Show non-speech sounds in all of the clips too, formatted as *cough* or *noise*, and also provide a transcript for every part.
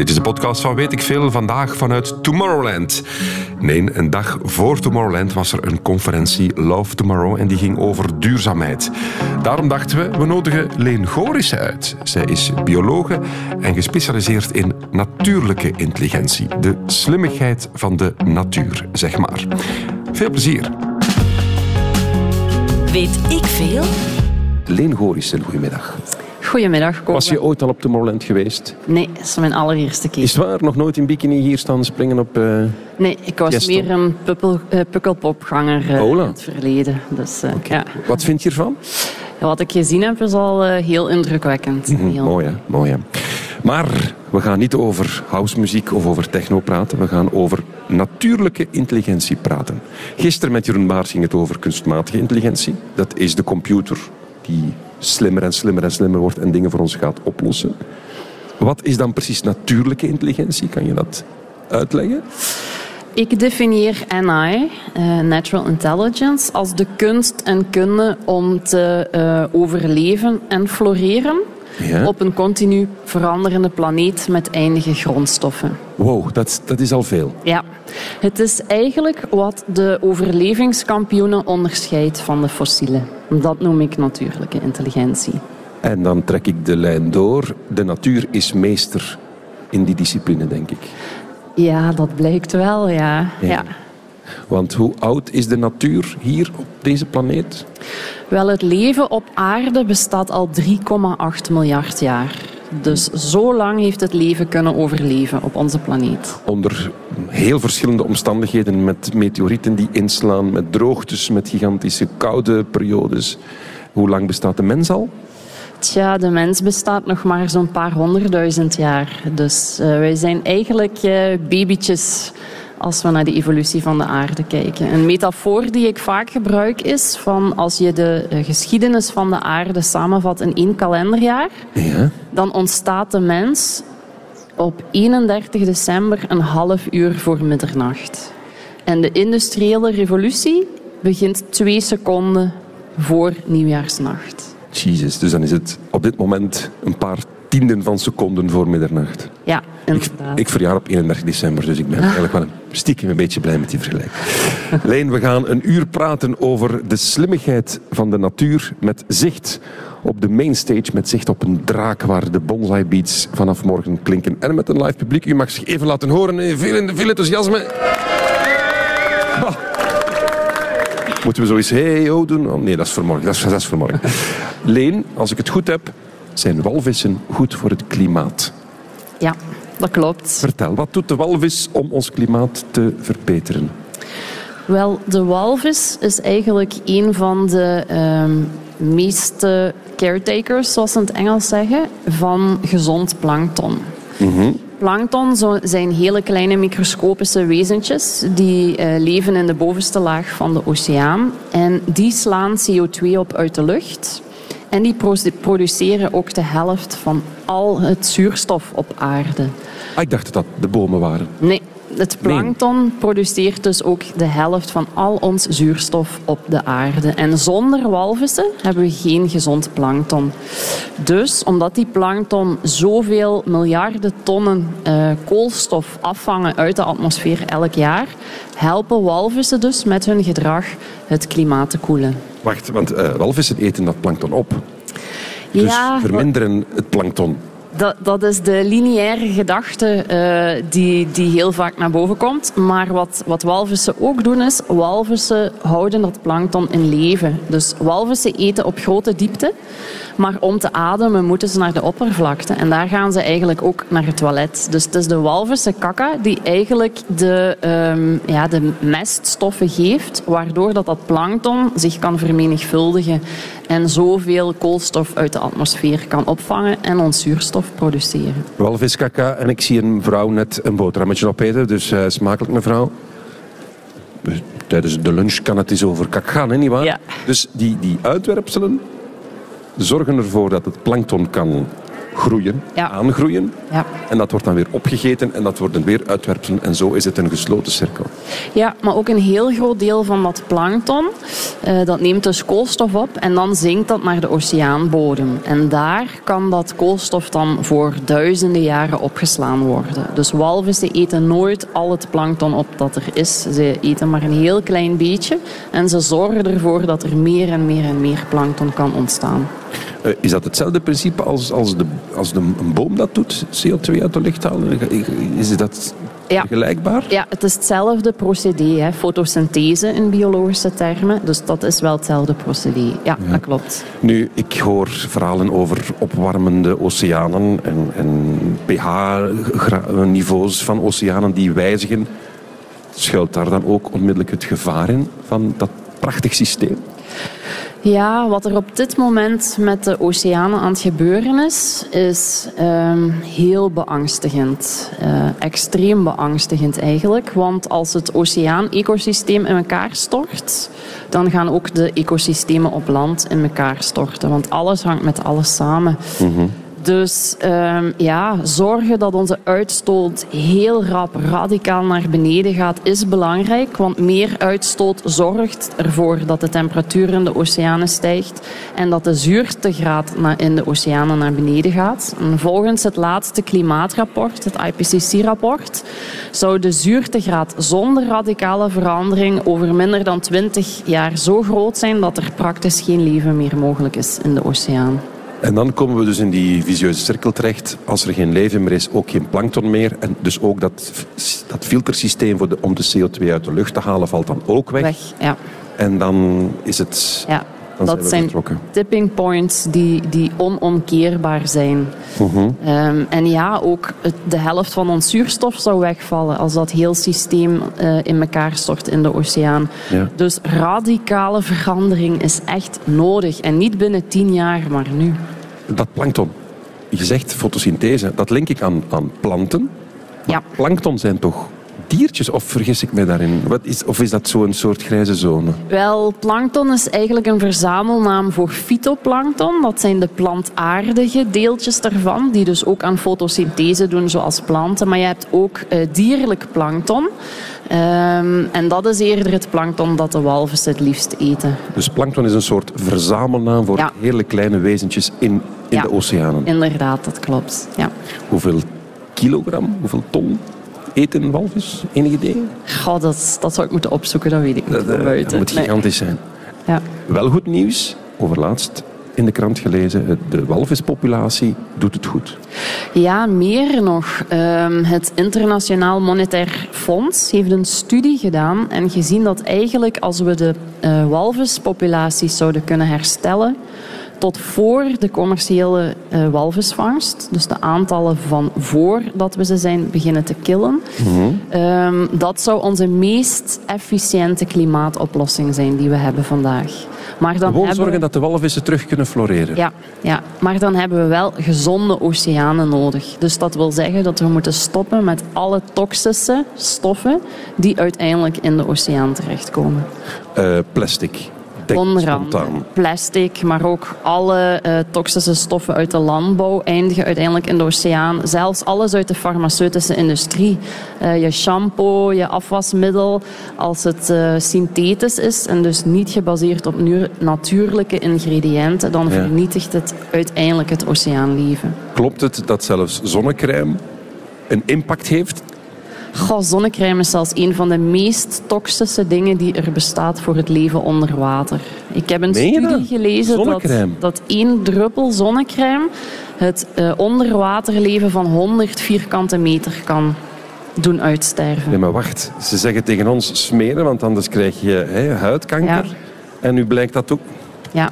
Dit is de podcast van Weet ik Veel, vandaag vanuit Tomorrowland. Nee, een dag voor Tomorrowland was er een conferentie Love Tomorrow en die ging over duurzaamheid. Daarom dachten we, we nodigen Leen Gorissen uit. Zij is biologe en gespecialiseerd in natuurlijke intelligentie. De slimmigheid van de natuur, zeg maar. Veel plezier. Weet ik veel? Leen Gorissen, goedemiddag. Goedemiddag. Was je ooit al op Tomorrowland geweest? Nee, dat is mijn allereerste keer. Is het waar? Nog nooit in bikini hier staan springen op... Uh... Nee, ik was meer een puppel, uh, pukkelpopganger uh, Hola. in het verleden. Dus, ja. Wat vind je ervan? Ja, wat ik gezien heb is al heel indrukwekkend. Heel... Mooi, hè? Mooi, hè? Maar we gaan niet over housemuziek of over techno praten. We gaan over natuurlijke intelligentie praten. Gisteren met Jeroen Baars ging het over kunstmatige intelligentie. Dat is de computer die slimmer en slimmer en slimmer wordt en dingen voor ons gaat oplossen. Wat is dan precies natuurlijke intelligentie? Kan je dat uitleggen? Ik definieer NI, uh, Natural Intelligence, als de kunst en kunde om te uh, overleven en floreren Ja. op een continu veranderende planeet met eindige grondstoffen. Wow, dat, dat is al veel. Ja, het is eigenlijk wat de overlevingskampioenen onderscheidt van de fossielen. Dat noem ik natuurlijke intelligentie. En dan trek ik de lijn door. De natuur is meester in die discipline, denk ik. Ja, dat blijkt wel, ja. Ja. ja. Want hoe oud is de natuur hier op deze planeet? Wel, het leven op aarde bestaat al 3,8 miljard jaar. Dus zo lang heeft het leven kunnen overleven op onze planeet. Onder heel verschillende omstandigheden, met meteorieten die inslaan, met droogtes, met gigantische koude periodes. Hoe lang bestaat de mens al? Tja, de mens bestaat nog maar zo'n paar honderdduizend jaar. Dus uh, wij zijn eigenlijk uh, babytjes als we naar de evolutie van de aarde kijken. Een metafoor die ik vaak gebruik is van als je de uh, geschiedenis van de aarde samenvat in één kalenderjaar, Ja. dan ontstaat de mens op 31 december een half uur voor middernacht. En de industriële revolutie begint twee seconden voor nieuwjaarsnacht. Jezus, dus dan is het op dit moment een paar tienden van seconden voor middernacht. Ja, Ik, inderdaad. ik verjaar op 31 december, dus ik ben eigenlijk wel een stiekem een beetje blij met die vergelijking. *laughs* Leen, we gaan een uur praten over de slimmigheid van de natuur met zicht op de mainstage, met zicht op een draak waar de bonsai beats vanaf morgen klinken. En met een live publiek. U mag zich even laten horen. Veel, veel enthousiasme. Ah. Moeten we zoiets hey ho doen? Oh, nee, dat is voor morgen. Dat is, dat is voor morgen. Leen, als ik het goed heb, zijn walvissen goed voor het klimaat. Ja, dat klopt. Vertel, wat doet de walvis om ons klimaat te verbeteren? Wel, de walvis is eigenlijk een van de ehm, meeste caretakers, zoals ze in het Engels zeggen, van gezond plankton. Plankton zo- zijn hele kleine microscopische wezentjes die eh, leven in de bovenste laag van de oceaan. En die slaan CO2 op uit de lucht. En die pro- produceren ook de helft van al het zuurstof op aarde. Ah, ik dacht dat dat de bomen waren. Nee, het plankton produceert dus ook de helft van al ons zuurstof op de aarde. En zonder walvissen hebben we geen gezond plankton. Dus omdat die plankton zoveel miljarden tonnen eh, koolstof afvangen uit de atmosfeer elk jaar, helpen walvissen dus met hun gedrag het klimaat te koelen. Wacht, want eh, walvissen eten dat plankton op. Dus Ja, verminderen het plankton. Dat, dat is de lineaire gedachte eh, die, die heel vaak naar boven komt. Maar wat, wat walvissen ook doen is, walvissen houden dat plankton in leven. Dus walvissen eten op grote diepte. Maar om te ademen moeten ze naar de oppervlakte. En daar gaan ze eigenlijk ook naar het toilet. Dus het is de walvissen kakka die eigenlijk de, ehm, ja, de meststoffen geeft. Waardoor dat, dat plankton zich kan vermenigvuldigen. En zoveel koolstof uit de atmosfeer kan opvangen en ons zuurstof produceren. Walviskaka en ik zie een vrouw net een boterhammetje opeten, dus eh, smakelijk mevrouw. Tijdens de lunch kan het eens over kak gaan, hè, nietwaar? Ja. Dus die, die uitwerpselen zorgen ervoor dat het plankton kan groeien, Ja. aangroeien. Ja. En dat wordt dan weer opgegeten en dat worden weer uitwerpselen. En zo is het een gesloten cirkel. Ja, maar ook een heel groot deel van dat plankton, eh, dat neemt dus koolstof op en dan zinkt dat naar de oceaanbodem. En daar kan dat koolstof dan voor duizenden jaren opgeslaan worden. Dus walvissen eten nooit al het plankton op dat er is. Ze eten maar een heel klein beetje en ze zorgen ervoor dat er meer en meer en meer plankton kan ontstaan. Eh, is dat hetzelfde principe als, als, de, als de, een boom dat doet? CO2 uit de lucht halen? Is dat Ja. vergelijkbaar? Ja, het is hetzelfde procedé, hè. fotosynthese in biologische termen. Dus dat is wel hetzelfde procedé. Ja, dat klopt. Nu, ik hoor verhalen over opwarmende oceanen en, en pH-niveaus van oceanen die wijzigen. Schuilt daar dan ook onmiddellijk het gevaar in van dat prachtig systeem? Ja, wat er op dit moment met de oceanen aan het gebeuren is, is ehm, heel beangstigend. Eh, extreem beangstigend eigenlijk. Want als het oceaan-ecosysteem in elkaar stort, dan gaan ook de ecosystemen op land in elkaar storten. Want alles hangt met alles samen. Dus ehm, ja, zorgen dat onze uitstoot heel rap radicaal naar beneden gaat is belangrijk. Want meer uitstoot zorgt ervoor dat de temperatuur in de oceanen stijgt en dat de zuurtegraad in de oceanen naar beneden gaat. En volgens het laatste klimaatrapport, het IPCC-rapport, zou de zuurtegraad zonder radicale verandering over minder dan 20 jaar zo groot zijn dat er praktisch geen leven meer mogelijk is in de oceaan. En dan komen we dus in die visieuze cirkel terecht. Als er geen leven meer is, ook geen plankton meer. En dus ook dat, dat filtersysteem voor de, om de CO2 uit de lucht te halen valt dan ook weg. Weg, ja. En dan is het... Ja, Dat zijn tipping points die, die onomkeerbaar zijn. Mhm. Ehm, en ja, ook het- de helft van ons zuurstof zou wegvallen als dat heel systeem eh, in elkaar stort in de oceaan. Ja. Dus radicale verandering is echt nodig. En niet binnen tien jaar, maar nu. Dat plankton. Je zegt fotosynthese, dat link ik aan, aan planten. Ja. Plankton zijn toch diertjes, of vergis ik mij daarin? Wat is, of is dat zo'n soort grijze zone? Wel, plankton is eigenlijk een verzamelnaam voor fytoplankton. Dat zijn de plantaardige deeltjes daarvan, die dus ook aan fotosynthese doen, zoals planten. Maar je hebt ook eh, dierlijk plankton. Ehm, en dat is eerder het plankton dat de walvissen het liefst eten. Dus plankton is een soort verzamelnaam voor Ja. hele kleine wezentjes in, in Ja. de oceanen. Inderdaad, dat klopt. Ja. Hoeveel kilogram, hoeveel ton eet een walvis? Enig idee? Goh, dat, dat zou ik moeten opzoeken, dat weet ik niet. Dat, eh, buiten. dat moet Nee. gigantisch zijn. Ja. Wel goed nieuws, overlaatst in de krant gelezen, de walvispopulatie doet het goed. Ja, meer nog. Ehm, het Internationaal Monetair Fonds heeft een studie gedaan en gezien dat eigenlijk als we de eh walvispopulaties zouden kunnen herstellen tot voor de commerciële eh, walvisvangst, dus de aantallen van voordat we ze zijn beginnen te killen, ehm, dat zou onze meest efficiënte klimaatoplossing zijn die we hebben vandaag. Maar dan Gewoon hebben we- zorgen dat de walvissen terug kunnen floreren. ja, ja, maar dan hebben we wel gezonde oceanen nodig. Dus dat wil zeggen dat we moeten stoppen met alle toxische stoffen die uiteindelijk in de oceaan terechtkomen. Eh, plastic. Spontaan. plastic, maar ook alle eh, toxische stoffen uit de landbouw eindigen uiteindelijk in de oceaan. Zelfs alles uit de farmaceutische industrie. Eh, je shampoo, je afwasmiddel, als het eh, synthetisch is en dus niet gebaseerd op nu- natuurlijke ingrediënten, dan Ja. vernietigt het uiteindelijk het oceaanleven. Klopt het dat zelfs zonnecrème een impact heeft? Goh, zonnecrème is zelfs een van de meest toxische dingen die er bestaat voor het leven onder water. Ik heb een Meen studie gelezen dat, dat één druppel zonnecrème het eh, onderwaterleven van 100 vierkante meter kan doen uitsterven. Nee, maar wacht. Ze zeggen tegen ons smeren, want anders krijg je hè, huidkanker. Ja. En nu blijkt dat ook. Ja.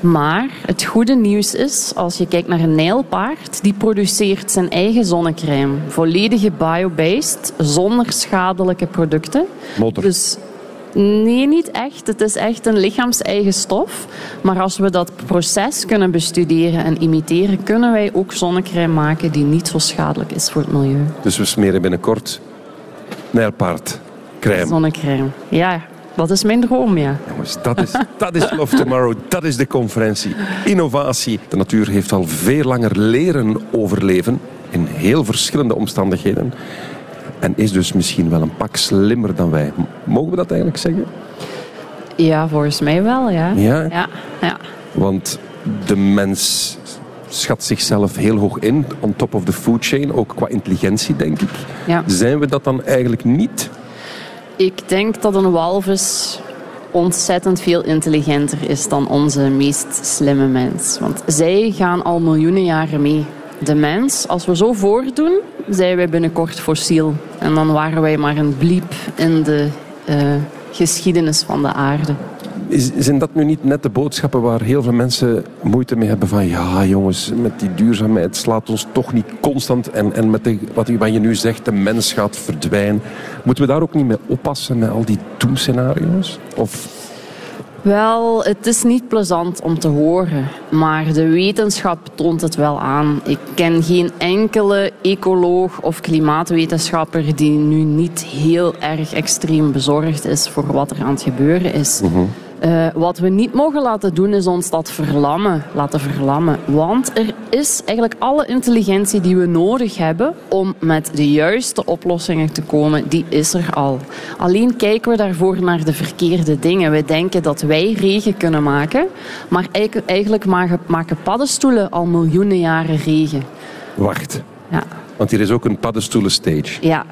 Maar het goede nieuws is, als je kijkt naar een nijlpaard, die produceert zijn eigen zonnecrème. Volledige biobased, zonder schadelijke producten. Modder. Dus nee, niet echt. Het is echt een lichaams-eigen stof. Maar als we dat proces kunnen bestuderen en imiteren, kunnen wij ook zonnecrème maken die niet zo schadelijk is voor het milieu. Dus we smeren binnenkort nijlpaard crème. Zonnecrème. Ja, Dat is mijn droom, ja. Jongens, dat is, dat is Love Tomorrow. Dat is de conferentie. Innovatie. De natuur heeft al veel langer leren overleven. In heel verschillende omstandigheden. En is dus misschien wel een pak slimmer dan wij. Mogen we dat eigenlijk zeggen? Ja, volgens mij wel, ja. Ja? Ja, ja. Want de mens schat zichzelf heel hoog in, on top of the food chain, ook qua intelligentie, denk ik. Ja. Zijn we dat dan eigenlijk niet? Ik denk dat een walvis ontzettend veel intelligenter is dan onze meest slimme mens. Want zij gaan al miljoenen jaren mee. De mens, als we zo voordoen, zijn wij binnenkort fossiel. En dan waren wij maar een bliep in de eh, geschiedenis van de aarde. Is, zijn dat nu niet net de boodschappen waar heel veel mensen moeite mee hebben van ja jongens, met die duurzaamheid slaat ons toch niet constant en, en met de, wat, wat je nu zegt, de mens gaat verdwijnen. Moeten we daar ook niet mee oppassen met al die doemscenario's? Of Wel, het is niet plezant om te horen, maar de wetenschap toont het wel aan. Ik ken geen enkele ecoloog of klimaatwetenschapper die nu niet heel erg extreem bezorgd is voor wat er aan het gebeuren is. Uh, wat we niet mogen laten doen is ons dat verlammen, laten verlammen. Want er is eigenlijk alle intelligentie die we nodig hebben om met de juiste oplossingen te komen, die is er al. Alleen kijken we daarvoor naar de verkeerde dingen. We denken dat wij regen kunnen maken, maar eigenlijk maken paddenstoelen al miljoenen jaren regen. Wacht. Ja. Want hier is ook een paddenstoelen stage. Ja.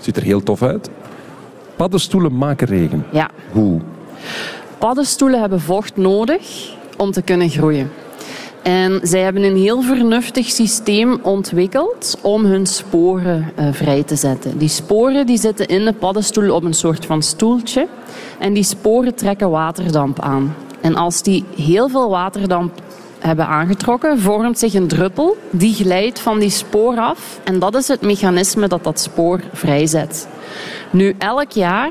Ziet er heel tof uit. Paddenstoelen maken regen. Ja. Hoe? Paddenstoelen hebben vocht nodig om te kunnen groeien. En zij hebben een heel vernuftig systeem ontwikkeld om hun sporen uh, vrij te zetten. Die sporen die zitten in de paddenstoel op een soort van stoeltje. En die sporen trekken waterdamp aan. En als die heel veel waterdamp hebben aangetrokken, vormt zich een druppel die glijdt van die spoor af. En dat is het mechanisme dat dat spoor vrijzet. Nu, elk jaar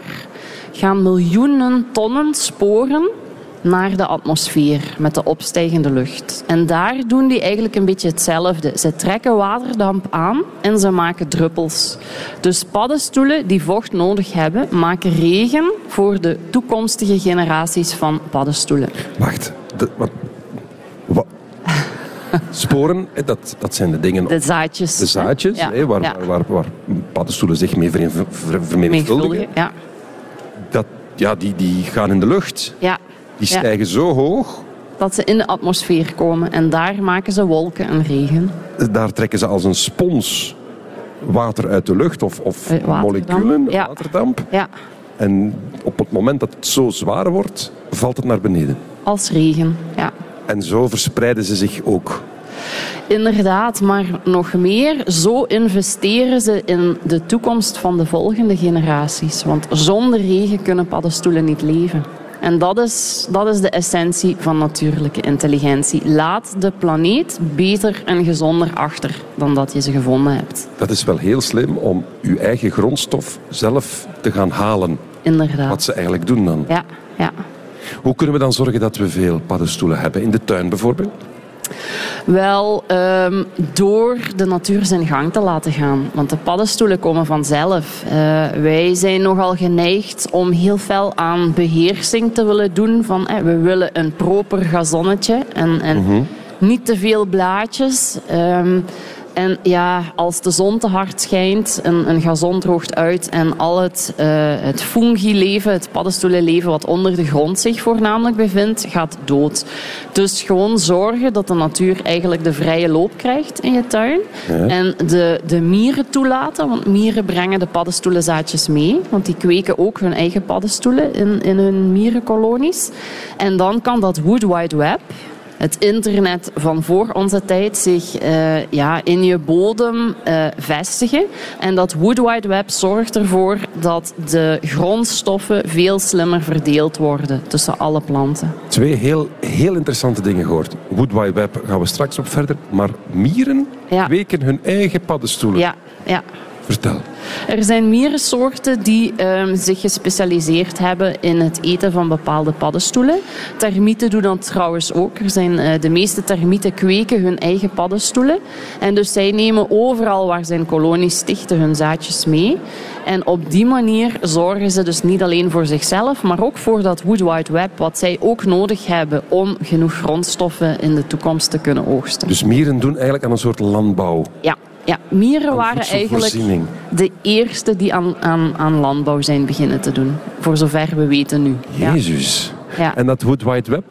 gaan miljoenen tonnen sporen naar de atmosfeer met de opstijgende lucht. En daar doen die eigenlijk een beetje hetzelfde. Ze trekken waterdamp aan en ze maken druppels. Dus paddenstoelen die vocht nodig hebben, maken regen voor de toekomstige generaties van paddenstoelen. Wacht, de, wat, wat? Sporen, dat, dat zijn de dingen... De zaadjes. De zaadjes, Ja. waar, Ja. waar, waar, waar paddenstoelen zich mee ver- ver- vermenigvuldigen. Ja. Ja, die, die gaan in de lucht. ja. Die Ja. stijgen zo hoog, Dat ze in de atmosfeer komen en daar maken ze wolken en regen. daar trekken ze als een spons water uit de lucht of, of waterdamp, moleculen, ja. waterdamp. Ja, En op het moment dat het zo zwaar wordt, valt het naar beneden. als regen. Ja. En zo verspreiden ze zich ook. Inderdaad, maar nog meer, zo investeren ze in de toekomst van de volgende generaties. Want zonder regen kunnen paddenstoelen niet leven. En dat is, dat is de essentie van natuurlijke intelligentie. Laat de planeet beter en gezonder achter dan dat je ze gevonden hebt. Dat is wel heel slim om uw eigen grondstof zelf te gaan halen. Inderdaad. Wat ze eigenlijk doen dan. Ja, ja. Hoe kunnen we dan zorgen dat we veel paddenstoelen hebben? In de tuin bijvoorbeeld? Wel, ehm, door de natuur zijn gang te laten gaan. Want de paddenstoelen komen vanzelf. Eh, wij zijn nogal geneigd om heel fel aan beheersing te willen doen. Van, eh, we willen een proper gazonnetje en, en niet te veel blaadjes. Ehm, en ja, als de zon te hard schijnt, een, een gazon droogt uit en al het, eh het fungi-leven, het paddenstoelenleven wat onder de grond zich voornamelijk bevindt, gaat dood. Dus gewoon zorgen dat de natuur eigenlijk de vrije loop krijgt in je tuin. En de, de mieren toelaten, want mieren brengen de paddenstoelenzaadjes mee. Want die kweken ook hun eigen paddenstoelen in, in hun mierenkolonies. En dan kan dat Wood Wide Web, het internet van voor onze tijd zich eh, ja, in je bodem eh, vestigen. En dat Wood Wide Web zorgt ervoor dat de grondstoffen veel slimmer verdeeld worden tussen alle planten. Twee heel, heel interessante dingen gehoord. Wood Wide Web gaan we straks op verder. Maar mieren Ja. kweken hun eigen paddenstoelen. Ja, ja. Vertel. Er zijn mierensoorten die um, zich gespecialiseerd hebben in het eten van bepaalde paddenstoelen. Termieten doen dat trouwens ook. Er zijn, uh, de meeste termieten kweken hun eigen paddenstoelen. En dus zij nemen overal waar zijn kolonies stichten hun zaadjes mee. En op die manier zorgen ze dus niet alleen voor zichzelf, maar ook voor dat Wood Wide Web, wat zij ook nodig hebben om genoeg grondstoffen in de toekomst te kunnen oogsten. Dus mieren doen eigenlijk aan een soort landbouw? Ja, ja, mieren waren eigenlijk de eerste die aan, aan, aan landbouw zijn beginnen te doen. Voor zover we weten nu. Jezus. Ja. En dat Wood Wide Web,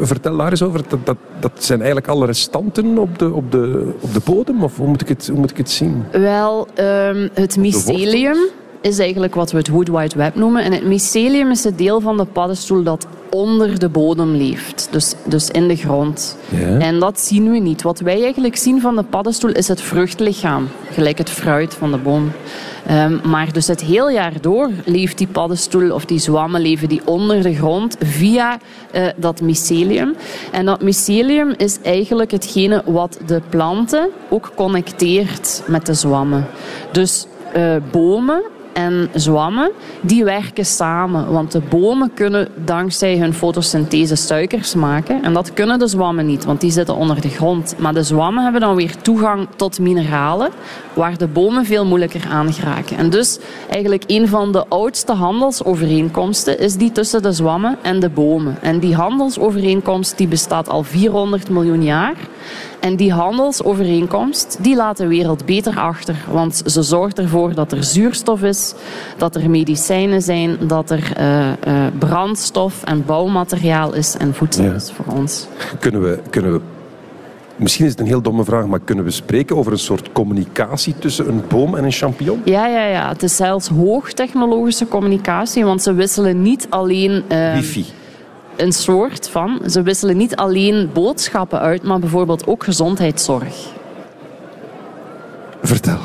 vertel daar eens over. Dat, dat, dat zijn eigenlijk alle restanten op de, op, de, op de bodem? Of hoe moet ik het, hoe moet ik het zien? Wel, um, het mycelium is eigenlijk wat we het Wood Wide Web noemen. En het mycelium is het deel van de paddenstoel dat onder de bodem leeft. Dus, dus in de grond. Ja. En dat zien we niet. Wat wij eigenlijk zien van de paddenstoel is het vruchtlichaam. Gelijk het fruit van de boom. Um, maar dus het heel jaar door leeft die paddenstoel of die zwammen leven die onder de grond via uh, dat mycelium. En dat mycelium is eigenlijk hetgene wat de planten ook connecteert met de zwammen. Dus uh, bomen en zwammen, die werken samen. Want de bomen kunnen dankzij hun fotosynthese suikers maken. En dat kunnen de zwammen niet, want die zitten onder de grond. Maar de zwammen hebben dan weer toegang tot mineralen, waar de bomen veel moeilijker aan geraken. En dus eigenlijk een van de oudste handelsovereenkomsten is die tussen de zwammen en de bomen. En die handelsovereenkomst die bestaat al 400 miljoen jaar. En die handelsovereenkomst die laat de wereld beter achter. Want ze zorgt ervoor dat er zuurstof is, dat er medicijnen zijn, dat er uh, uh, brandstof en bouwmateriaal is en voedsel ja. is voor ons. Kunnen we, kunnen we Misschien is het een heel domme vraag, maar kunnen we spreken over een soort communicatie tussen een boom en een champignon? Ja, ja, ja. Het is zelfs hoogtechnologische communicatie, want ze wisselen niet alleen. Uh, Wifi een soort van. Ze wisselen niet alleen boodschappen uit, maar bijvoorbeeld ook gezondheidszorg. Vertel.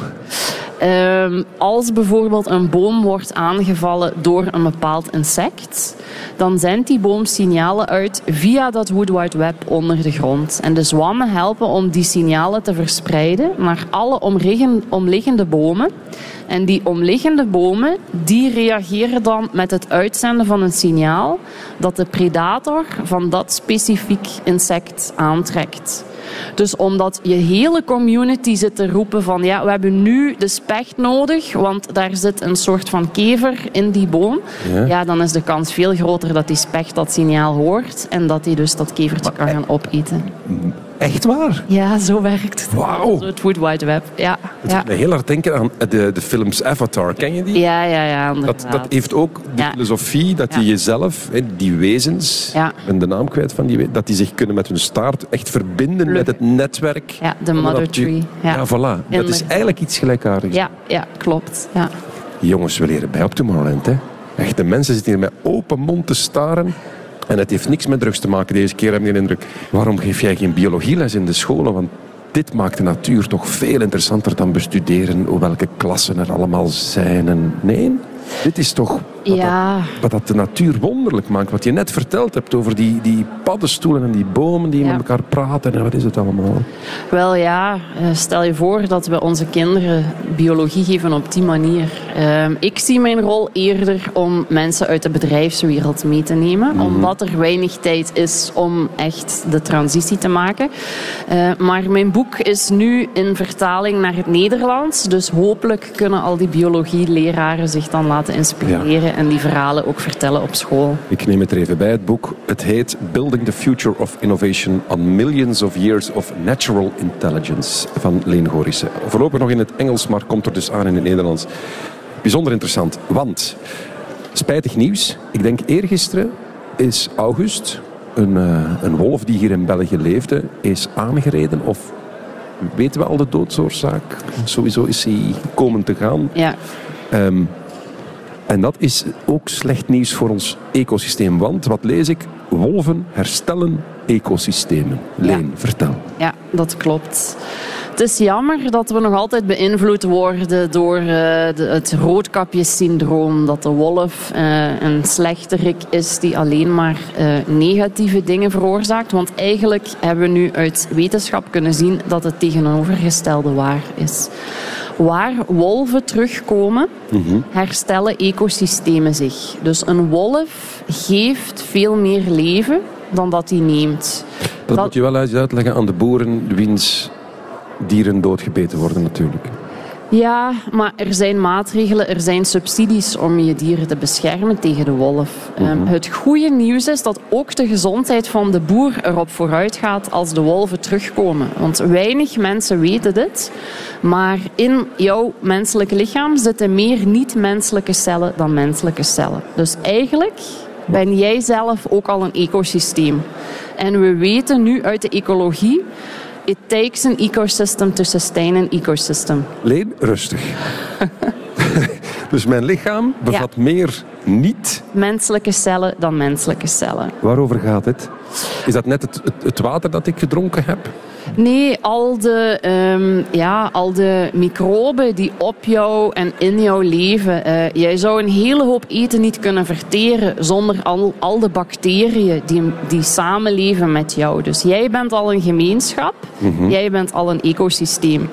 Um, als bijvoorbeeld een boom wordt aangevallen door een bepaald insect, dan zendt die boom signalen uit via dat Wood Wide Web onder de grond. En de zwammen helpen om die signalen te verspreiden naar alle omliggende bomen. En die omliggende bomen die reageren dan met het uitzenden van een signaal dat de predator van dat specifiek insect aantrekt. Dus omdat je hele community zit te roepen van ja, we hebben nu de specht nodig, want daar zit een soort van kever in die boom. Ja, ja dan is de kans veel groter dat die specht dat signaal hoort en dat hij dus dat kevertje kan gaan opeten. Echt waar? Ja, zo werkt het. Wauw. Het Wide Web, ja. Het ja. me heel hard denken aan de, de films Avatar. Ken je die? Ja, ja, ja. Dat, dat heeft ook de filosofie dat je jezelf, die wezens, ja. ben de naam kwijt van die dat die zich kunnen met hun staart echt verbinden met het netwerk. Ja, de mother tree. Ja, ja voilà. Dat is eigenlijk iets gelijkaardigs. Ja, ja klopt. Ja. Jongens, we leren bij op Tomorrowland, hè. Echt, de mensen zitten hier met open mond te staren. En het heeft niks met drugs te maken deze keer, heb ik de indruk. Waarom geef jij geen biologieles in de scholen? Want dit maakt de natuur toch veel interessanter dan bestuderen welke klassen er allemaal zijn. En nee, dit is toch wat, ja. dat, wat dat de natuur wonderlijk maakt. Wat je net verteld hebt over die, die paddenstoelen en die bomen die met elkaar praten. En wat is het allemaal? Wel ja, eh, stel je voor dat we onze kinderen biologie geven op die manier. Ehm, ik zie mijn rol eerder om mensen uit de bedrijfswereld mee te nemen. Mhm. Omdat er weinig tijd is om echt de transitie te maken. Eh, maar mijn boek is nu in vertaling naar het Nederlands. Dus hopelijk kunnen al die biologieleraren zich dan laten inspireren en die verhalen ook vertellen op school. Ik neem het er even bij, het boek. Het heet Building the Future of Innovation on Millions of Years of Natural Intelligence van Leen Gorissen. Voorlopig nog in het Engels, maar komt er dus aan in het Nederlands. Bijzonder interessant, want spijtig nieuws. Ik denk eergisteren is August, een, uh, een wolf die hier in België leefde, is aangereden of weten we al de doodsoorzaak? Sowieso is hij komen te gaan. Ja. Um, en dat is ook slecht nieuws voor ons ecosysteem. Want wat lees ik? Wolven herstellen ecosystemen. Leen, vertel. Ja, dat klopt. Het is jammer dat we nog altijd beïnvloed worden door uh, de, het roodkapjesyndroom. Dat de wolf uh, een slechterik is die alleen maar uh, negatieve dingen veroorzaakt. Want eigenlijk hebben we nu uit wetenschap kunnen zien dat het tegenovergestelde waar is. Waar wolven terugkomen, herstellen ecosystemen zich. Dus een wolf geeft veel meer leven dan dat hij neemt. Dat, moet je wel eens uitleggen aan de boeren wiens dieren doodgebeten worden natuurlijk. Ja, maar er zijn maatregelen, er zijn subsidies om je dieren te beschermen tegen de wolf. Ehm, het goede nieuws is dat ook de gezondheid van de boer erop vooruit gaat als de wolven terugkomen. Want weinig mensen weten dit, maar in jouw menselijke lichaam zitten meer niet-menselijke cellen dan menselijke cellen. Dus eigenlijk ben jij zelf ook al een ecosysteem. En we weten nu uit de ecologie It takes an ecosystem to sustain an ecosystem. Leen, rustig. *laughs* dus mijn lichaam bevat meer niet... Menselijke cellen dan menselijke cellen. Waarover gaat het? Is dat net het, het water dat ik gedronken heb? Nee, al de, um, ja, al de microben die op jou en in jou leven. Uh, jij zou een hele hoop eten niet kunnen verteren zonder al, al de bacteriën die, die samenleven met jou. Dus jij bent al een gemeenschap, mm -hmm. jij bent al een ecosysteem.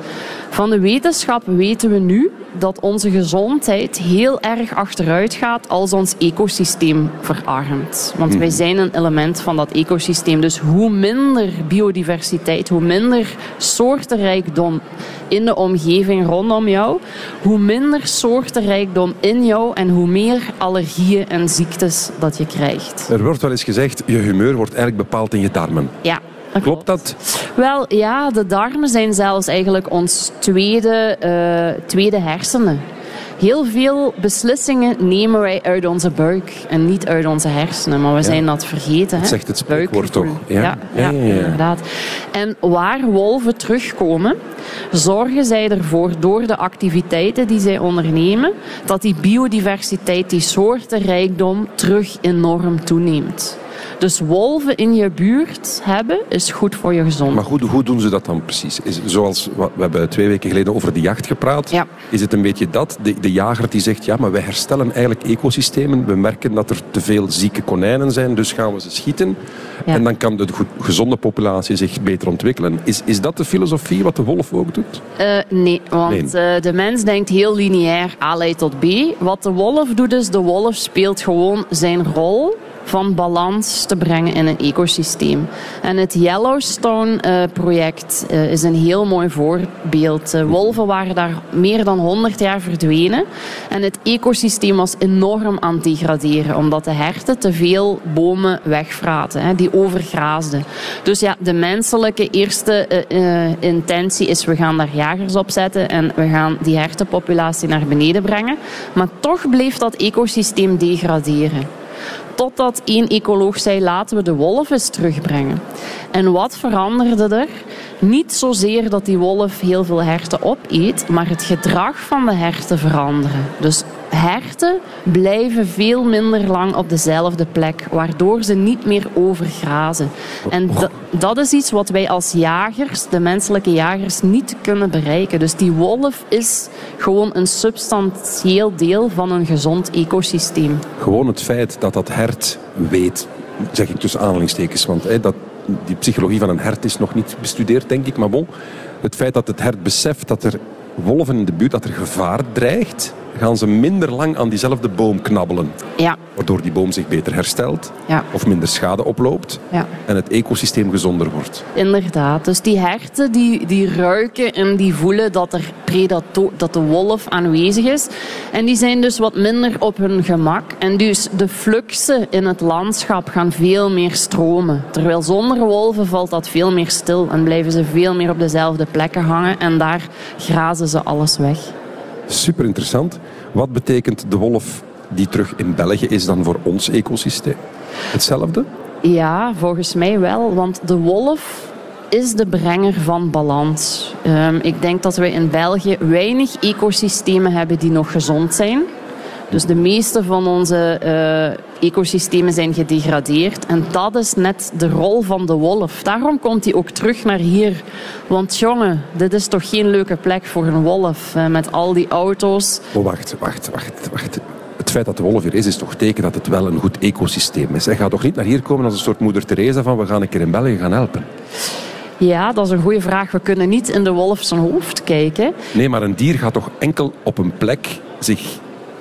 Van de wetenschap weten we nu dat onze gezondheid heel erg achteruit gaat als ons ecosysteem verarmt. Want wij zijn een element van dat ecosysteem. Dus hoe minder biodiversiteit, hoe minder soortenrijkdom in de omgeving rondom jou, hoe minder soortenrijkdom in jou en hoe meer allergieën en ziektes dat je krijgt. Er wordt wel eens gezegd, je humeur wordt eigenlijk bepaald in je darmen. Ja, Klopt dat? Wel, ja, de darmen zijn zelfs eigenlijk ons tweede, uh, tweede hersenen. Heel veel beslissingen nemen wij uit onze buik en niet uit onze hersenen. Maar we zijn dat vergeten. Dat zegt het spreekwoord toch? Ja. Ja, ja, ja, inderdaad. En waar wolven terugkomen, zorgen zij ervoor, door de activiteiten die zij ondernemen, dat die biodiversiteit, die soortenrijkdom, terug enorm toeneemt. Dus wolven in je buurt hebben is goed voor je gezondheid. Maar hoe, hoe doen ze dat dan precies? Is, zoals we hebben twee weken geleden over de jacht gepraat. Ja. Is het een beetje dat? De, de jager die zegt, ja, maar wij herstellen eigenlijk ecosystemen. We merken dat er te veel zieke konijnen zijn, dus gaan we ze schieten. Ja. En dan kan de gezonde populatie zich beter ontwikkelen. Is, is dat de filosofie wat de wolf ook doet? Uh, nee, want nee. Uh, de mens denkt heel lineair A leidt tot B. Wat de wolf doet is, de wolf speelt gewoon zijn rol van balans te brengen in een ecosysteem. En het Yellowstone-project uh, uh, is een heel mooi voorbeeld. Wolven waren daar meer dan 100 jaar verdwenen. En het ecosysteem was enorm aan het degraderen, omdat de herten te veel bomen wegvraten, hè, die overgraasden. Dus ja, de menselijke eerste intentie is: we gaan daar jagers op zetten en we gaan die hertenpopulatie naar beneden brengen. Maar toch bleef dat ecosysteem degraderen. Totdat één ecoloog zei: laten we de wolf eens terugbrengen. En wat veranderde er? Niet zozeer dat die wolf heel veel herten opeet, maar het gedrag van de herten veranderen. Dus herten blijven veel minder lang op dezelfde plek, waardoor ze niet meer overgrazen. En dat is iets wat wij als jagers, de menselijke jagers, niet kunnen bereiken. Dus die wolf is gewoon een substantieel deel van een gezond ecosysteem. Gewoon het feit dat dat hert weet, zeg ik tussen aanhalingstekens, want dat, die psychologie van een hert is nog niet bestudeerd, denk ik, maar bon, het feit dat het hert beseft dat er wolven in de buurt, dat er gevaar dreigt, gaan ze minder lang aan diezelfde boom knabbelen. Ja. Waardoor die boom zich beter herstelt ja. of minder schade oploopt ja. en het ecosysteem gezonder wordt. Inderdaad. Dus die herten die, die ruiken en die voelen dat er predator, dat de wolf aanwezig is. En die zijn dus wat minder op hun gemak. En dus de fluxen in het landschap gaan veel meer stromen. Terwijl zonder wolven valt dat veel meer stil en blijven ze veel meer op dezelfde plekken hangen en daar grazen ze alles weg. Super interessant. Wat betekent de wolf die terug in België is dan voor ons ecosysteem? Hetzelfde? Ja, volgens mij wel. Want de wolf is de brenger van balans. Um, ik denk dat we in België weinig ecosystemen hebben die nog gezond zijn. Dus de meeste van onze uh, ecosystemen zijn gedegradeerd. En dat is net de rol van de wolf. Daarom komt hij ook terug naar hier. Want jongen, dit is toch geen leuke plek voor een wolf. Uh, met al die auto's. Oh, wacht, wacht, wacht, wacht. Het feit dat de wolf hier is, is toch teken dat het wel een goed ecosysteem is. Hij gaat toch niet naar hier komen als een soort moeder Teresa van we gaan een keer in België gaan helpen? Ja, dat is een goede vraag. We kunnen niet in de wolf zijn hoofd kijken. Nee, maar een dier gaat toch enkel op een plek zich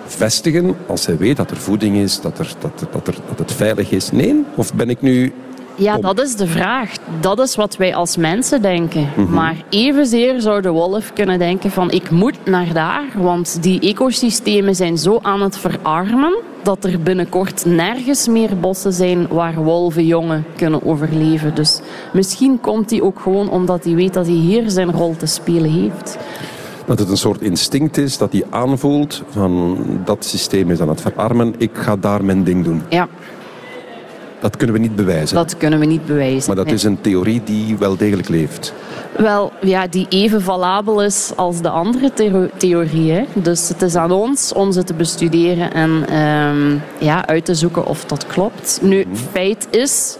vestigen als hij weet dat er voeding is, dat, er, dat, dat, er, dat het veilig is? Nee? Of ben ik nu ja, dat is de vraag. Dat is wat wij als mensen denken. Mhm. Maar evenzeer zou de wolf kunnen denken van ik moet naar daar, want die ecosystemen zijn zo aan het verarmen dat er binnenkort nergens meer bossen zijn waar wolvenjongen kunnen overleven. Dus misschien komt hij ook gewoon omdat hij weet dat hij hier zijn rol te spelen heeft. Dat het een soort instinct is dat hij aanvoelt van dat systeem is aan het verarmen, ik ga daar mijn ding doen. Ja. Dat kunnen we niet bewijzen. Dat kunnen we niet bewijzen. Maar dat is een theorie die wel degelijk leeft. Wel, ja, die even valabel is als de andere theorieën. Dus het is aan ons om ze te bestuderen en ehm, ja, uit te zoeken of dat klopt. Nu, mhm. feit is...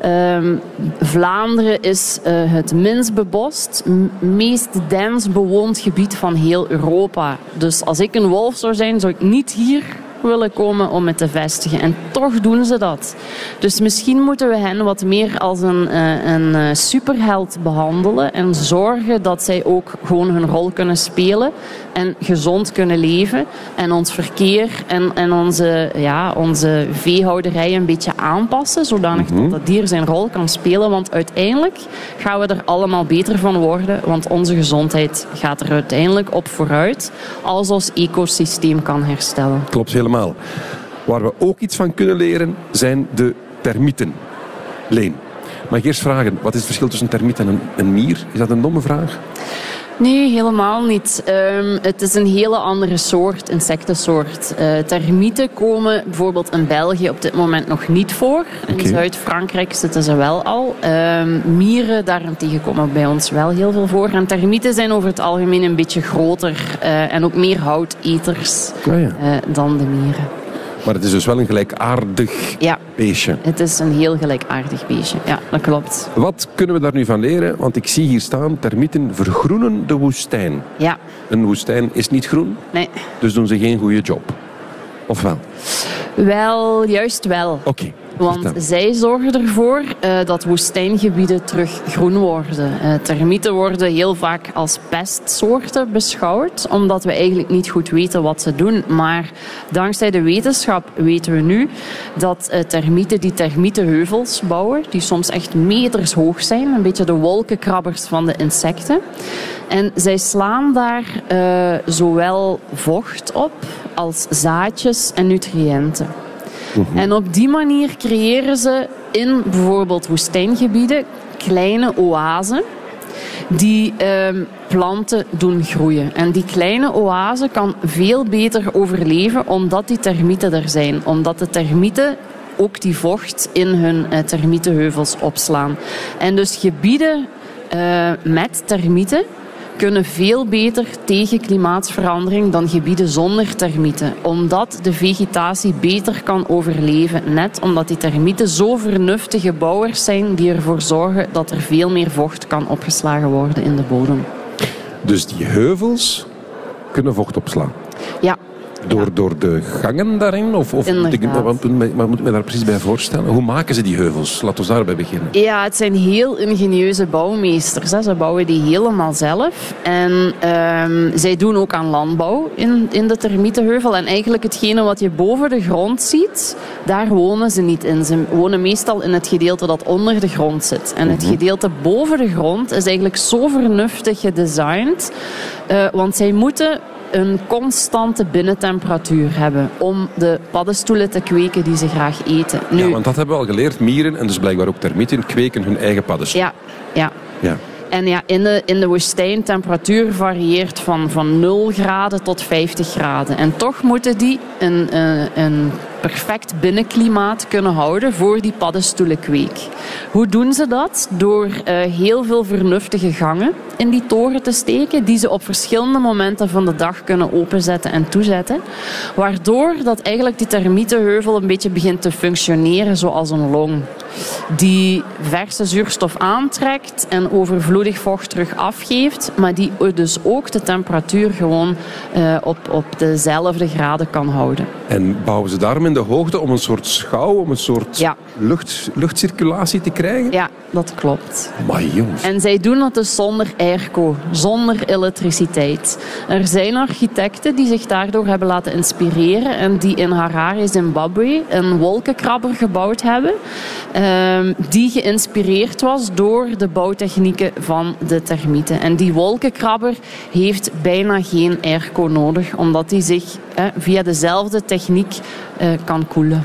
Ehm, Vlaanderen is uh, het minst bebost, meest dens bewoond gebied van heel Europa. Dus als ik een wolf zou zijn, zou ik niet hier willen komen om het te vestigen. En toch doen ze dat. Dus misschien moeten we hen wat meer als een, eh, een eh, superheld behandelen en zorgen dat zij ook gewoon hun rol kunnen spelen en gezond kunnen leven en ons verkeer en, en onze, ja, onze veehouderij een beetje aanpassen, zodanig mhm. dat dat dier zijn rol kan spelen. Want uiteindelijk gaan we er allemaal beter van worden, want onze gezondheid gaat er uiteindelijk op vooruit als ons ecosysteem kan herstellen. Klopt helemaal. Waar we ook iets van kunnen leren zijn de termieten. Leen, mag ik eerst vragen, wat is het verschil tussen een termiet en een, een mier? Is dat een domme vraag? Nee, helemaal niet. Um, het is een hele andere soort, insectensoort. Uh, termieten komen bijvoorbeeld in België op dit moment nog niet voor. In Zuid-Frankrijk zitten ze wel al. Um, mieren daarentegen komen bij ons wel heel veel voor. En termieten zijn over het algemeen een beetje groter uh, en ook meer houteters oh ja. uh, dan de mieren. Maar het is dus wel een gelijkaardig ja, beestje. Het is een heel gelijkaardig beestje, ja, dat klopt. Wat kunnen we daar nu van leren? Want ik zie hier staan, termieten vergroenen de woestijn. Ja. Een woestijn is niet groen, nee. dus doen ze geen goede job. Of wel? Wel, juist wel. Oké. Want zij zorgen ervoor uh, dat woestijngebieden terug groen worden. Uh, termieten worden heel vaak als pestsoorten beschouwd, omdat we eigenlijk niet goed weten wat ze doen. Maar dankzij de wetenschap weten we nu dat uh, termieten die termietenheuvels bouwen, die soms echt meters hoog zijn, een beetje de wolkenkrabbers van de insecten. En zij slaan daar zowel vocht op als zaadjes en nutriënten. Mhm. En op die manier creëren ze in bijvoorbeeld woestijngebieden kleine oasen die ehm, planten doen groeien. En die kleine oase kan veel beter overleven omdat die termieten er zijn. Omdat de termieten ook die vocht in hun uh, termietenheuvels opslaan. En dus gebieden uh, met termieten kunnen veel beter tegen klimaatverandering dan gebieden zonder termieten. Omdat de vegetatie beter kan overleven. Net omdat die termieten zo vernuftige bouwers zijn die ervoor zorgen dat er veel meer vocht kan opgeslagen worden in de bodem. Dus die heuvels kunnen vocht opslaan? Ja, door, door de gangen daarin? Of, of moet ik, wat, wat moet ik me daar precies bij voorstellen? Hoe maken ze die heuvels? Laten we daarbij beginnen. Ja, het zijn heel ingenieuze bouwmeesters. Hè. Ze bouwen die helemaal zelf. En um, zij doen ook aan landbouw in, in de termietenheuvel. En eigenlijk hetgene wat je boven de grond ziet, daar wonen ze niet in. Ze wonen meestal in het gedeelte dat onder de grond zit. En het mhm. gedeelte boven de grond is eigenlijk zo vernuftig gedesigned. Uh, want zij moeten een constante binnentemperatuur hebben om de paddenstoelen te kweken die ze graag eten. Nu, ja, want dat hebben we al geleerd. Mieren en dus blijkbaar ook termieten kweken hun eigen paddenstoelen. Ja, ja. ja. En ja, in de, in de woestijn temperatuur varieert van, van 0 graden tot 50 graden. En toch moeten die een, een, eh, een perfect binnenklimaat kunnen houden voor die paddenstoelenkweek. Hoe doen ze dat? Door uh, heel veel vernuftige gangen in die toren te steken, die ze op verschillende momenten van de dag kunnen openzetten en toezetten. Waardoor dat eigenlijk die termietenheuvel een beetje begint te functioneren zoals een long. Die verse zuurstof aantrekt en overvloedig vocht terug afgeeft, maar die dus ook de temperatuur gewoon uh, op, op dezelfde graden kan houden. En bouwen ze daarmee in de hoogte om een soort schouw, om een soort Ja. lucht, luchtcirculatie te krijgen? Ja, dat klopt. Maar jongens. En zij doen dat dus zonder airco, zonder elektriciteit. Er zijn architecten die zich daardoor hebben laten inspireren en die in Harare, Zimbabwe, een wolkenkrabber gebouwd hebben. ehm, die geïnspireerd was door de bouwtechnieken van de termieten. En die wolkenkrabber heeft bijna geen airco nodig, omdat die zich via dezelfde techniek kan koelen.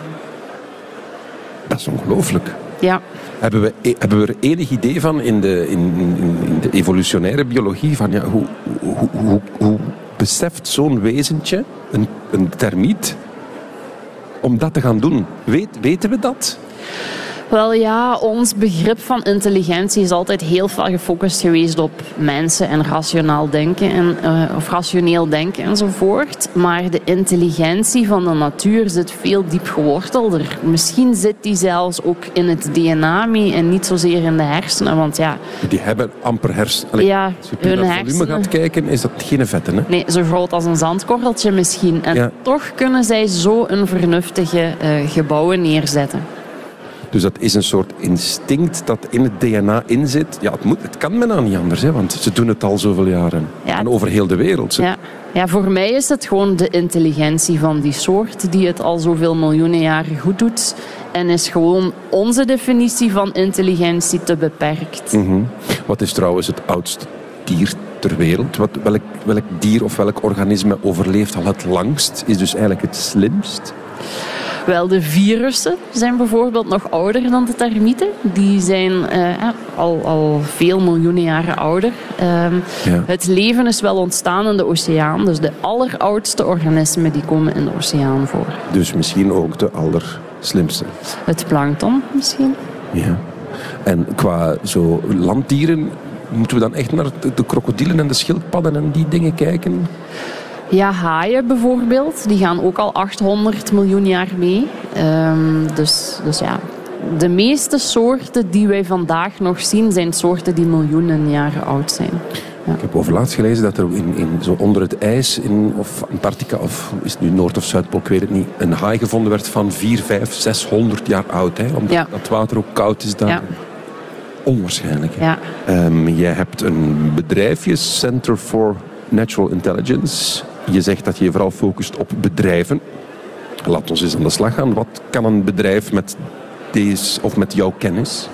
Dat is ongelooflijk. Ja. Hebben we, e- hebben we er enig idee van in de, in, in, in de evolutionaire biologie van ja, hoe, hoe, hoe, hoe beseft zo'n wezentje, een, een termiet, om dat te gaan doen? Weet, weten we dat? Wel ja, ons begrip van intelligentie is altijd heel veel gefocust geweest op mensen en rationaal denken en, eh, of rationeel denken enzovoort. Maar de intelligentie van de natuur zit veel diep gewortelder. Misschien zit die zelfs ook in het DNA mee en niet zozeer in de hersenen. Want ja, Die hebben amper hersenen. Ja, Als je hun naar het volume gaat kijken, is dat geen vetten. Hè? nee, zo groot als een zandkorreltje misschien. En Ja. toch kunnen zij zo een vernuftige eh, gebouwen neerzetten. Dus dat is een soort instinct dat in het DNA inzit. Ja, het, moet, het kan bijna niet anders, hè, want ze doen het al zoveel jaren. Ja. En over heel de wereld. Ze- Ja. ja, voor mij is het gewoon de intelligentie van die soort die het al zoveel miljoenen jaren goed doet. En is gewoon onze definitie van intelligentie te beperkt. Mhm. Wat is trouwens het oudste dier ter wereld? Wat, welk, welk dier of welk organisme overleeft al het langst? Is dus eigenlijk het slimst? Wel, de virussen zijn bijvoorbeeld nog ouder dan de termieten. Die zijn eh, al, al veel miljoenen jaren ouder. Ehm, Ja. Het leven is wel ontstaan in de oceaan. Dus de alleroudste organismen die komen in de oceaan voor. Dus misschien ook de allerslimste. Het plankton misschien. Ja. En qua zo landdieren, moeten we dan echt naar de, de krokodillen en de schildpadden en die dingen kijken? Ja, haaien bijvoorbeeld, die gaan ook al 800 miljoen jaar mee. Ehm, dus, dus ja, de meeste soorten die wij vandaag nog zien, zijn soorten die miljoenen jaren oud zijn. Ik heb overlaatst gelezen dat er in, in, zo onder het ijs, in, of Antarctica, of is het nu Noord- of Zuidpool, ik weet het niet, een haai gevonden werd van 4, 5, 600 jaar oud. Hè, omdat Ja. dat water ook koud is daar. Ja. Onwaarschijnlijk. Ja. Ehm, jij hebt een bedrijfje, Center for Natural Intelligence. Je zegt dat je je vooral focust op bedrijven. Laat ons eens aan de slag gaan. Wat kan een bedrijf met deze of met jouw kennis?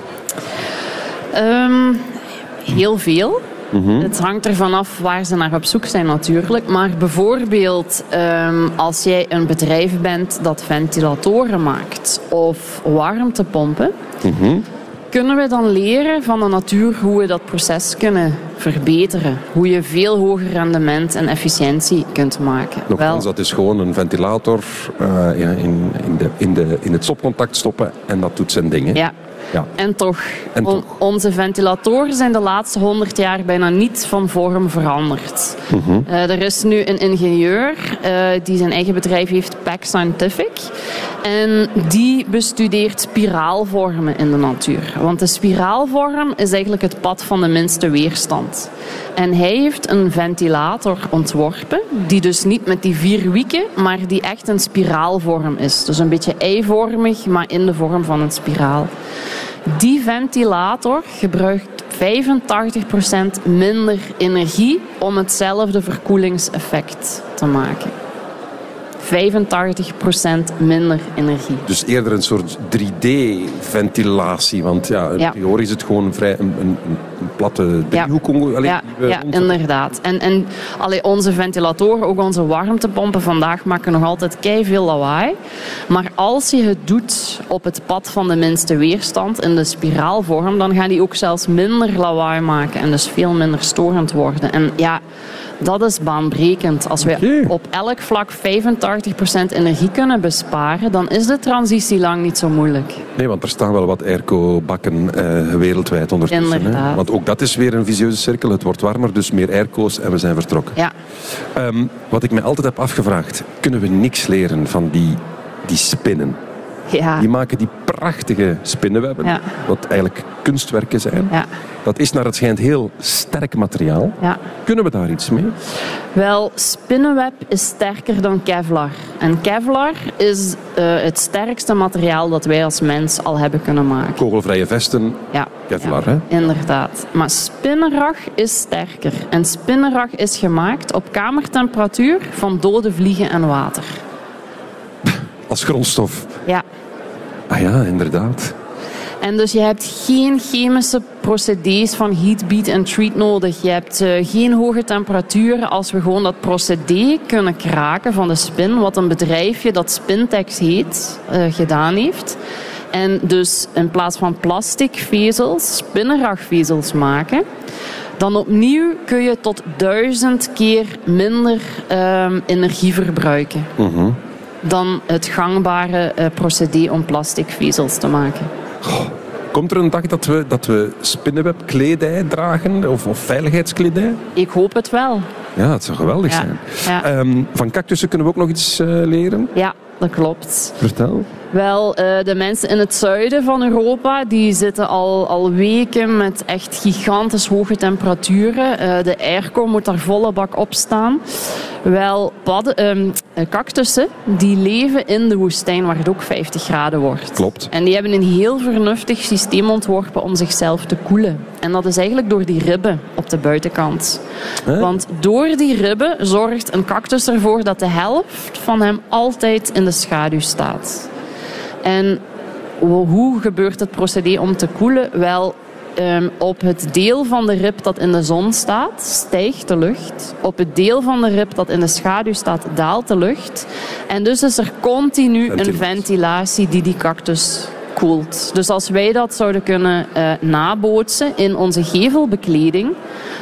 Ehm, heel veel. Het hangt ervan af waar ze naar op zoek zijn natuurlijk. Maar bijvoorbeeld ehm, als jij een bedrijf bent dat ventilatoren maakt of warmtepompen, kunnen we dan leren van de natuur hoe we dat proces kunnen verbeteren. Hoe je veel hoger rendement en efficiëntie kunt maken. Nogthans, dat is gewoon een ventilator eh, ja, in, in, de, in, de, in het stopcontact stoppen en dat doet zijn dingen. ja. Ja. En toch, En on- toch. onze ventilatoren zijn de laatste honderd jaar bijna niet van vorm veranderd. Mhm. Eh, er is nu een ingenieur eh, die zijn eigen bedrijf heeft, Pack Scientific. En die bestudeert spiraalvormen in de natuur. Want de spiraalvorm is eigenlijk het pad van de minste weerstand. En hij heeft een ventilator ontworpen, die dus niet met die vier wieken, maar die echt een spiraalvorm is. Dus een beetje eivormig, maar in de vorm van een spiraal. Die ventilator gebruikt 85% minder energie om hetzelfde verkoelingseffect te maken. 85% minder energie. Dus eerder een soort 3D-ventilatie. Want ja, in Ja. theorie is het gewoon vrij een, een, een platte driehoek. allee, ja, we ja rond- inderdaad. En, en allee, onze ventilatoren, ook onze warmtepompen vandaag, maken nog altijd veel lawaai. Maar als je het doet op het pad van de minste weerstand, in de spiraalvorm, dan gaan die ook zelfs minder lawaai maken en dus veel minder storend worden. En ja, dat is baanbrekend. Als we op elk vlak 85% energie kunnen besparen, dan is de transitie lang niet zo moeilijk. Nee, want er staan wel wat airco-bakken eh, wereldwijd ondertussen. Hè? Want ook dat is weer een visieuze cirkel. Het wordt warmer, dus meer airco's en we zijn vertrokken. Ja. Ehm, wat ik me altijd heb afgevraagd, kunnen we niks leren van die, die spinnen? *laughs* Ja. Die maken die prachtige spinnenwebben, Ja. wat eigenlijk kunstwerken zijn. Ja. Dat is naar het schijnt heel sterk materiaal. Ja. Kunnen we daar iets mee? Wel, spinnenweb is sterker dan Kevlar. En Kevlar is eh, het sterkste materiaal dat wij als mens al hebben kunnen maken. Kogelvrije vesten, Ja, Kevlar, hè? Inderdaad. Maar spinnenrag is sterker. En spinnenrag is gemaakt op kamertemperatuur van dode vliegen en water. als grondstof. Ja. Ah ja, inderdaad. En dus je hebt geen chemische procedés van heat, beat en treat nodig. Je hebt eh, geen hoge temperaturen. Als we gewoon dat procedé kunnen kraken van de spin, wat een bedrijfje dat Spintex heet, eh, gedaan heeft. En dus in plaats van plastic vezels, spinnenragvezels maken. Dan opnieuw kun je tot duizend keer minder ehm, energie verbruiken. Dan het gangbare eh, procedé om plastic vezels te maken. Komt er een dag dat we, dat we spinnenwebkledij dragen? Of, of veiligheidskledij? Ik hoop het wel. Ja, het zou geweldig Ja. zijn. Ja. Ehm, van cactussen kunnen we ook nog iets eh, leren. Ja, dat klopt. Vertel. Wel, eh, de mensen in het zuiden van Europa die zitten al, al weken met echt gigantisch hoge temperaturen. Eh, de airco moet daar volle bak op staan. Wel, padden, ehm, eh, cactussen die leven in de woestijn waar het ook 50 graden wordt. Klopt. En die hebben een heel vernuftig systeem ontworpen om zichzelf te koelen. En dat is eigenlijk door die ribben op de buitenkant. Huh? Want door die ribben zorgt een cactus ervoor dat de helft van hem altijd in de schaduw staat. En hoe gebeurt het procedé om te koelen? Wel, ehm, op het deel van de rib dat in de zon staat, stijgt de lucht. Op het deel van de rib dat in de schaduw staat, daalt de lucht. En dus is er continu een ventilatie die die cactus koelt. Dus als wij dat zouden kunnen eh, nabootsen in onze gevelbekleding,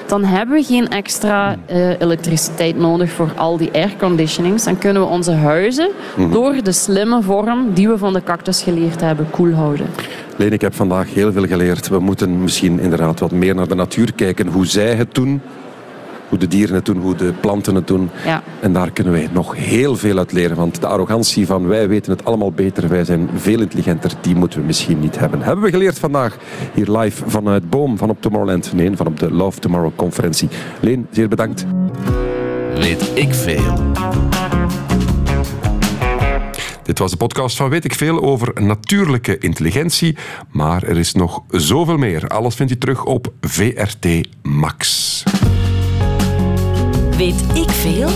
dan hebben we geen extra eh, elektriciteit nodig voor al die airconditionings. Dan kunnen we onze huizen door de slimme vorm die we van de cactus geleerd hebben koel houden. Leen, ik heb vandaag heel veel geleerd. We moeten misschien inderdaad wat meer naar de natuur kijken. Hoe zij het doen. Hoe de dieren het doen, hoe de planten het doen. Ja. En daar kunnen wij nog heel veel uit leren. Want de arrogantie van wij weten het allemaal beter, wij zijn veel intelligenter, die moeten we misschien niet hebben. Hebben we geleerd vandaag hier live vanuit Boom van op Tomorrowland. Nee, van op de Love Tomorrow conferentie. Leen, zeer bedankt. Weet ik veel. Dit was de podcast van Weet ik Veel over natuurlijke intelligentie. Maar er is nog zoveel meer. Alles vindt u terug op VRT Max. Weet ik veel?